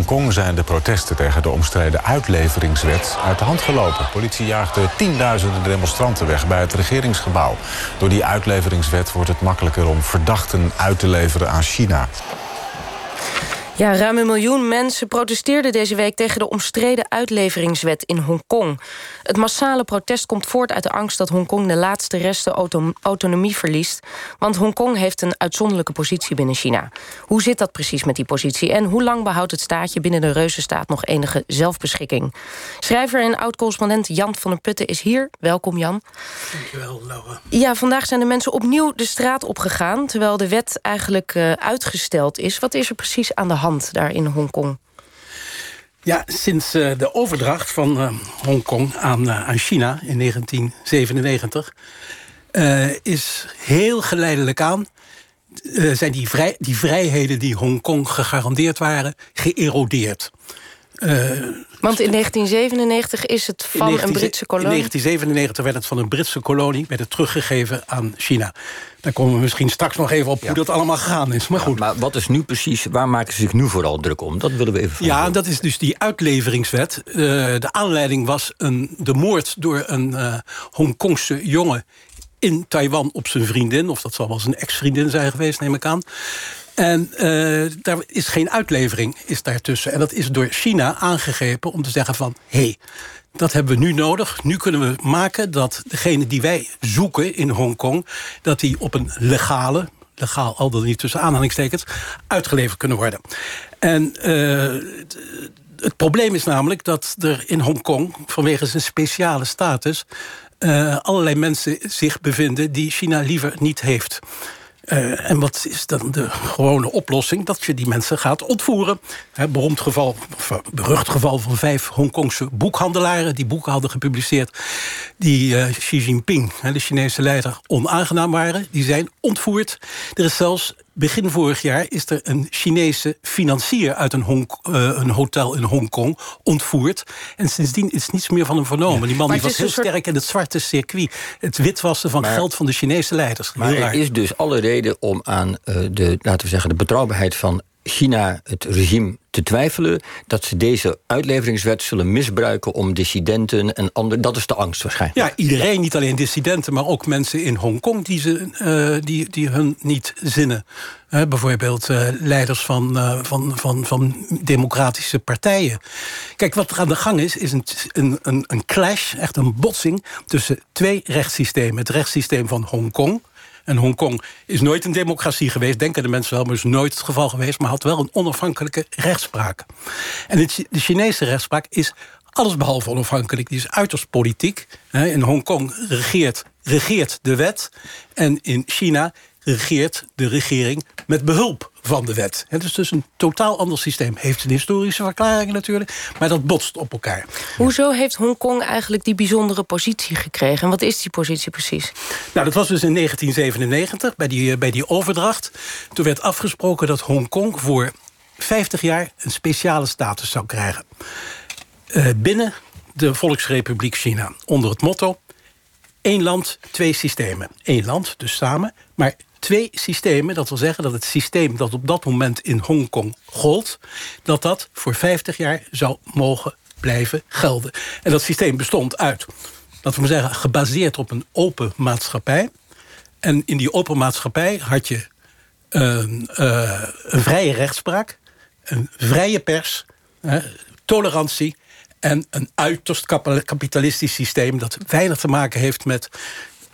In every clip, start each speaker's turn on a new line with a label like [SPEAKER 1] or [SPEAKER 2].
[SPEAKER 1] Hongkong zijn de protesten tegen de omstreden uitleveringswet uit de hand gelopen. Politie jaagde tienduizenden demonstranten weg bij het regeringsgebouw. Door die uitleveringswet wordt het makkelijker om verdachten uit te leveren aan China.
[SPEAKER 2] Ja, ruim een miljoen mensen protesteerden deze week... tegen de omstreden uitleveringswet in Hongkong. Het massale protest komt voort uit de angst dat Hongkong... de laatste resten autonomie verliest. Want Hongkong heeft een uitzonderlijke positie binnen China. Hoe zit dat precies met die positie? En hoe lang behoudt het staatje binnen de reuzenstaat... nog enige zelfbeschikking? Schrijver en oud-correspondent Jan van der Putten is hier. Welkom, Jan.
[SPEAKER 3] Dankjewel, Laura.
[SPEAKER 2] Ja, vandaag zijn de mensen opnieuw de straat opgegaan... terwijl de wet eigenlijk uh, uitgesteld is. Wat is er precies aan de hand? Daar in Hongkong?
[SPEAKER 3] Ja, sinds uh, de overdracht van uh, Hongkong aan, uh, aan China in 1997... is heel geleidelijk aan... zijn die, vrij, die vrijheden die Hongkong gegarandeerd waren... geërodeerd.
[SPEAKER 2] Want in 1997 is het van een Britse kolonie?
[SPEAKER 3] In 1997 werd het van een Britse kolonie werd het teruggegeven aan China. Daar komen we misschien straks nog even op hoe dat allemaal gegaan is. Maar goed.
[SPEAKER 4] maar wat is nu precies, waar maken ze zich nu vooral druk om? Dat willen we even
[SPEAKER 3] Ja, dat is dus die uitleveringswet. Uh, de aanleiding was een, de moord door een uh, Hongkongse jongen in Taiwan op zijn vriendin. Of dat zal wel zijn ex-vriendin zijn geweest, neem ik aan. En uh, daar is geen uitlevering is daartussen. En dat is door China aangegrepen om te zeggen van... hé, hey, dat hebben we nu nodig. Nu kunnen we maken dat degene die wij zoeken in Hongkong... dat die op een legale, legaal al dan niet tussen aanhalingstekens... uitgeleverd kunnen worden. En uh, het probleem is namelijk dat er in Hongkong... vanwege zijn speciale status... Uh, allerlei mensen zich bevinden die China liever niet heeft. Uh, en wat is dan de gewone oplossing? Dat je die mensen gaat ontvoeren. He, geval, of berucht geval van vijf Hongkongse boekhandelaren... die boeken hadden gepubliceerd die uh, Xi Jinping, de Chinese leider, onaangenaam waren. Die zijn ontvoerd. Er is zelfs begin vorig jaar is er een Chinese financier uit een, Hong, uh, een hotel in Hongkong ontvoerd. En sindsdien is niets meer van hem vernomen. Die man die was heel soort... sterk in het zwarte circuit. Het witwassen van maar, geld van de Chinese leiders.
[SPEAKER 4] Maar er is dus alle reden om aan uh, de, laten we zeggen, de betrouwbaarheid van China het regime te twijfelen dat ze deze uitleveringswet zullen misbruiken om dissidenten en anderen. Dat is de angst waarschijnlijk.
[SPEAKER 3] Ja, iedereen, niet alleen dissidenten, maar ook mensen in Hongkong die, ze, uh, die, die hun niet zinnen. Uh, bijvoorbeeld uh, leiders van, van, van, van democratische partijen. Kijk, wat er aan de gang is, is een, een, een clash, echt een botsing tussen twee rechtssystemen. Het rechtssysteem van Hongkong en Hongkong is nooit een democratie geweest. Denken de mensen wel, maar is nooit het geval geweest. Maar had wel een onafhankelijke rechtspraak. En de Chinese rechtspraak is allesbehalve onafhankelijk. Die is uiterst politiek. In Hongkong regeert, regeert de wet. En in China regeert de regering met behulp van de wet. Het is dus een totaal ander systeem. Heeft een historische verklaring natuurlijk, maar dat botst op elkaar.
[SPEAKER 2] Hoezo heeft Hongkong eigenlijk die bijzondere positie gekregen? En wat is die positie precies?
[SPEAKER 3] Nou, dat was dus in 1997, bij die, bij die overdracht. Toen werd afgesproken dat Hongkong voor 50 jaar... een speciale status zou krijgen. Uh, binnen de Volksrepubliek China. Onder het motto... één land, twee systemen. Eén land, dus samen, maar twee systemen. Dat wil zeggen dat het systeem dat op dat moment in Hongkong gold... dat dat voor 50 jaar zou mogen blijven gelden. En dat systeem bestond uit, laten we maar zeggen... gebaseerd op een open maatschappij. En in die open maatschappij had je een, een vrije rechtspraak... een vrije pers, tolerantie en een uiterst kapitalistisch systeem... dat weinig te maken heeft met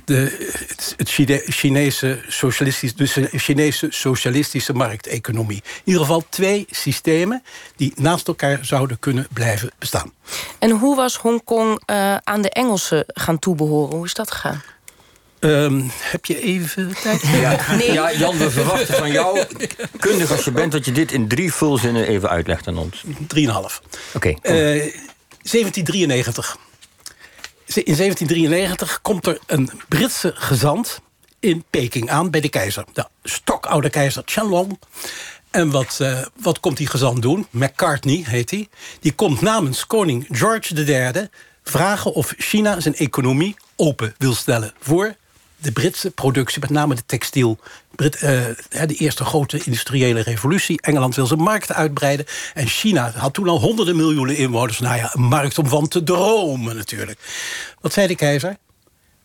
[SPEAKER 3] de, het Chinese, socialistisch, dus de Chinese socialistische markteconomie. In ieder geval twee systemen die naast elkaar zouden kunnen blijven bestaan.
[SPEAKER 2] En hoe was Hongkong uh, aan de Engelsen gaan toebehoren? Hoe is dat gegaan?
[SPEAKER 3] Um, heb je even tijd?
[SPEAKER 4] Ja, nee. ja, Jan, we verwachten van jou, kundig als je bent... dat je dit in drie vulzinnen even uitlegt aan ons.
[SPEAKER 3] Drieënhalf.
[SPEAKER 4] Oké.
[SPEAKER 3] Okay, uh, 1793. In 1793 komt er een Britse gezant in Peking aan bij de keizer. De stokoude keizer Qianlong. En wat, uh, wat komt die gezant doen? McCartney heet hij. Die komt namens koning George III vragen of China zijn economie open wil stellen... voor de Britse productie, met name de textiel de eerste grote industriële revolutie. Engeland wil zijn markt uitbreiden. En China had toen al honderden miljoenen inwoners. Nou ja, een markt om van te dromen natuurlijk. Wat zei de keizer?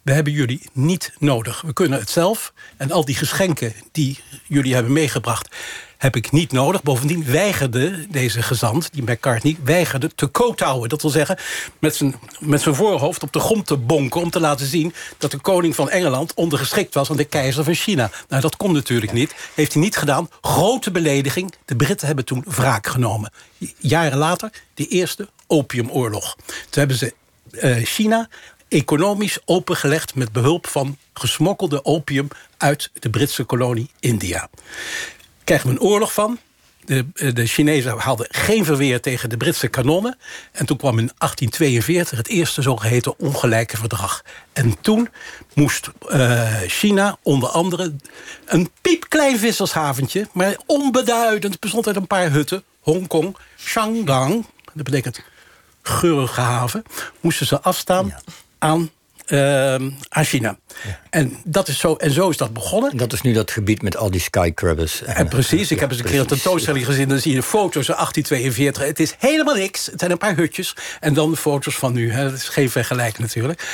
[SPEAKER 3] we hebben jullie niet nodig. We kunnen het zelf. En al die geschenken die jullie hebben meegebracht... heb ik niet nodig. Bovendien weigerde deze gezant, die McCartney... weigerde te kotouwen. Dat wil zeggen, met zijn, met zijn voorhoofd op de grond te bonken... om te laten zien dat de koning van Engeland... ondergeschikt was aan de keizer van China. Nou, dat kon natuurlijk niet. Heeft hij niet gedaan. Grote belediging. De Britten hebben toen wraak genomen. Jaren later de eerste opiumoorlog. Toen hebben ze uh, China economisch opengelegd... met behulp van gesmokkelde opium uit de Britse kolonie India. Krijgen we een oorlog van. De, de Chinezen hadden geen verweer tegen de Britse kanonnen. En toen kwam in 1842 het eerste zogeheten ongelijke verdrag. En toen moest uh, China onder andere een piepklein vissershaventje... maar onbeduidend, bestond uit een paar hutten... Hongkong, Shandong, dat betekent geurige haven... moesten ze afstaan aan, uh, aan China. En, dat is zo, en zo is dat begonnen. En
[SPEAKER 4] dat is nu dat gebied met al die skycrabbers.
[SPEAKER 3] En, en precies, ik heb eens een keer een tentoonstelling gezien... dan zie je foto's van 1842. Het is helemaal niks, het zijn een paar hutjes. En dan foto's van nu, hè. dat is geen vergelijking natuurlijk.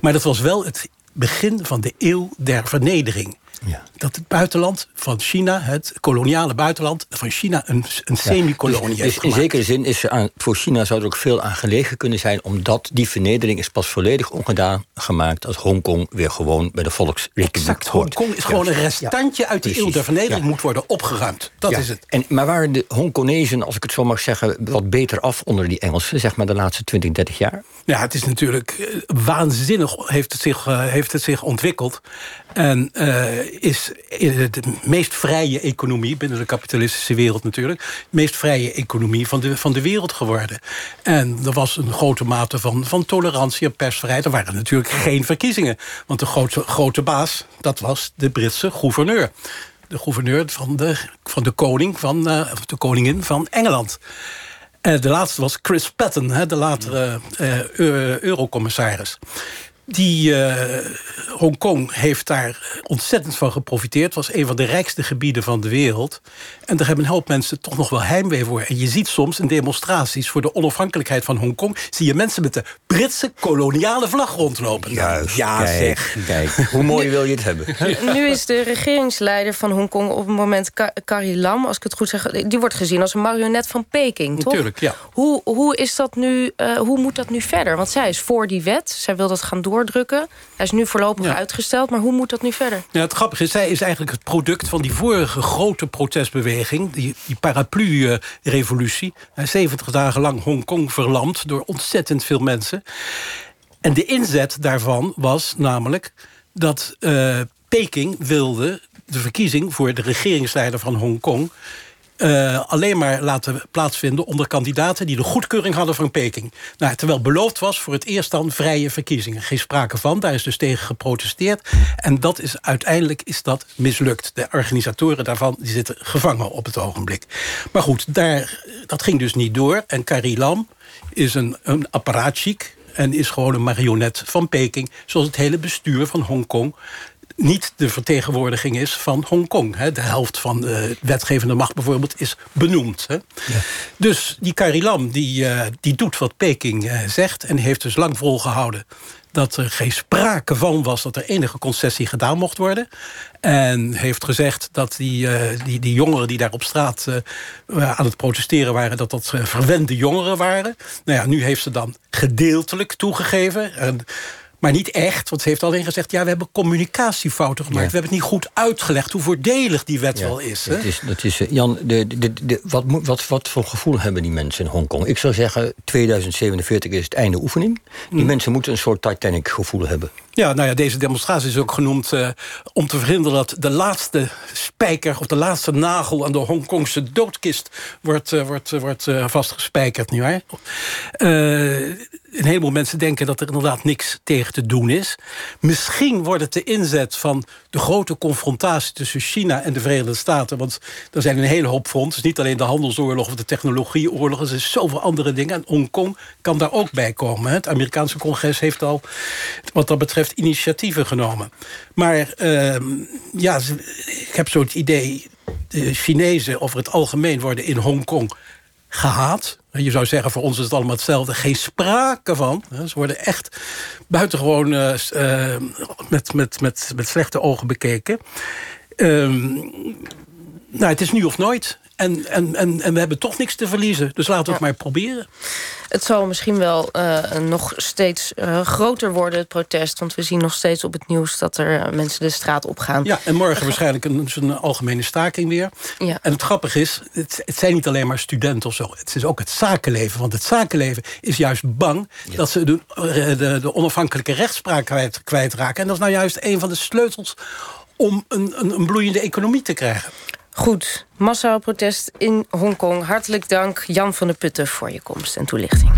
[SPEAKER 3] Maar dat was wel het begin van de eeuw der vernedering. Ja. Dat het buitenland van China, het koloniale buitenland van China, een, een semi-kolonie dus,
[SPEAKER 4] heeft In zekere zin is er aan, voor China zou er ook veel aan gelegen kunnen zijn, omdat die vernedering is pas volledig ongedaan gemaakt als Hongkong weer gewoon bij de volksrepubliek
[SPEAKER 3] exact, Hongkong is gewoon een restantje uit die eeuw der vernedering, moet worden opgeruimd. Dat is het.
[SPEAKER 4] En, maar waren de Hongkonezen, als ik het zo mag zeggen, wat beter af onder die Engelsen, zeg maar de laatste 20, 30 jaar?
[SPEAKER 3] Ja, het is natuurlijk eh, waanzinnig heeft het zich, uh, heeft het zich ontwikkeld. En uh, is de meest vrije economie, binnen de kapitalistische wereld natuurlijk... de meest vrije economie van de, van de wereld geworden. En er was een grote mate van, van tolerantie en persvrijheid. Er waren natuurlijk geen verkiezingen. Want de grote, grote baas, dat was de Britse gouverneur. De gouverneur van de, van de koning, van uh, de koningin van Engeland. Uh, de laatste was Chris Patten, de latere eurocommissaris die uh, Hongkong heeft daar ontzettend van geprofiteerd. Het was een van de rijkste gebieden van de wereld. En daar hebben een hoop mensen toch nog wel heimwee voor. En je ziet soms in demonstraties voor de onafhankelijkheid van Hongkong... zie je mensen met de Britse koloniale vlag rondlopen.
[SPEAKER 4] Juist, ja, kijk, zeg. kijk. Hoe mooi wil je het hebben?
[SPEAKER 2] Nu is de regeringsleider van Hongkong op het moment Carrie Lam... als ik het goed zeg, die wordt gezien als een marionet van Peking, toch?
[SPEAKER 3] Natuurlijk, ja.
[SPEAKER 2] Hoe, hoe, is dat nu, uh, hoe moet dat nu verder? Want zij is voor die wet, zij wil dat gaan door doordrukken. Hij is nu voorlopig uitgesteld, maar hoe moet dat nu verder?
[SPEAKER 3] Ja, het grappige is, zij is eigenlijk het product van die vorige grote protestbeweging... die, die paraplu-revolutie. 70 dagen lang Hongkong verlamd door ontzettend veel mensen. En de inzet daarvan was namelijk dat uh, Peking wilde de verkiezing voor de regeringsleider van Hongkong uh, alleen maar laten plaatsvinden onder kandidaten die de goedkeuring hadden van Peking. Nou, terwijl beloofd was voor het eerst dan vrije verkiezingen. Geen sprake van, daar is dus tegen geprotesteerd. En dat is, uiteindelijk is dat mislukt. De organisatoren daarvan die zitten gevangen op het ogenblik. Maar goed, daar, dat ging dus niet door. En Carrie Lam is een, een apparaatchic en is gewoon een marionet van Peking... zoals het hele bestuur van Hongkong niet de vertegenwoordiging is van Hongkong. De helft van de wetgevende macht bijvoorbeeld is benoemd. Hè. Ja. Dus die Carrie Lam die, uh, die doet wat Peking uh, zegt... en heeft dus lang volgehouden dat er geen sprake van was... dat er enige concessie gedaan mocht worden. En heeft gezegd dat die, uh, die, die jongeren die daar op straat aan het protesteren waren... dat dat verwende jongeren waren. Nou ja, nu heeft ze dan gedeeltelijk toegegeven... En maar niet echt, want ze heeft alleen gezegd... ja, we hebben communicatiefouten gemaakt. We hebben het niet goed uitgelegd hoe voordelig die wet wel is.
[SPEAKER 4] Dat is, dat is eh, Jan, de, de, de, wat, wat, wat voor gevoel hebben die mensen in Hongkong? Ik zou zeggen, 2047 is het einde oefening. Die hmm. mensen moeten een soort Titanic-gevoel hebben.
[SPEAKER 3] Ja, nou ja, deze demonstratie is ook genoemd uh, om te verhinderen dat de laatste spijker of de laatste nagel aan de Hongkongse doodkist wordt, uh, wordt, wordt uh, vastgespijkerd, nietwaar? een heleboel mensen denken dat er inderdaad niks tegen te doen is. Misschien wordt het de inzet van de grote confrontatie tussen China en de Verenigde Staten. Want er zijn een hele hoop fronten. niet alleen de handelsoorlog of de technologieoorlog. Er zijn zoveel andere dingen. En Hongkong kan daar ook bij komen. Het Amerikaanse congres heeft al wat dat betreft initiatieven genomen. Maar uh, ja, ik heb zo het idee... de Chinezen over het algemeen worden in Hongkong gehaat. Je zou zeggen, voor ons is het allemaal hetzelfde. Geen sprake van. Ze worden echt buitengewoon uh, met, met, met, met slechte ogen bekeken. Um, nou, het is nu of nooit. En, en, en, en we hebben toch niks te verliezen. Dus laten we het maar proberen.
[SPEAKER 2] Het zal misschien wel uh, nog steeds uh, groter worden, het protest. Want we zien nog steeds op het nieuws dat er uh, mensen de straat op gaan.
[SPEAKER 3] Ja, en morgen waarschijnlijk een, een algemene staking weer. Ja. En het grappige is, het, het, zijn niet alleen maar studenten of zo. Het is ook het zakenleven. Want het zakenleven is juist bang ja. dat ze de, de, de onafhankelijke rechtspraak kwijt, kwijtraken. En dat is nou juist een van de sleutels om een, een, een bloeiende economie te krijgen.
[SPEAKER 2] Goed, massaal protest in Hongkong. Hartelijk dank Jan van der Putten voor je komst en toelichting.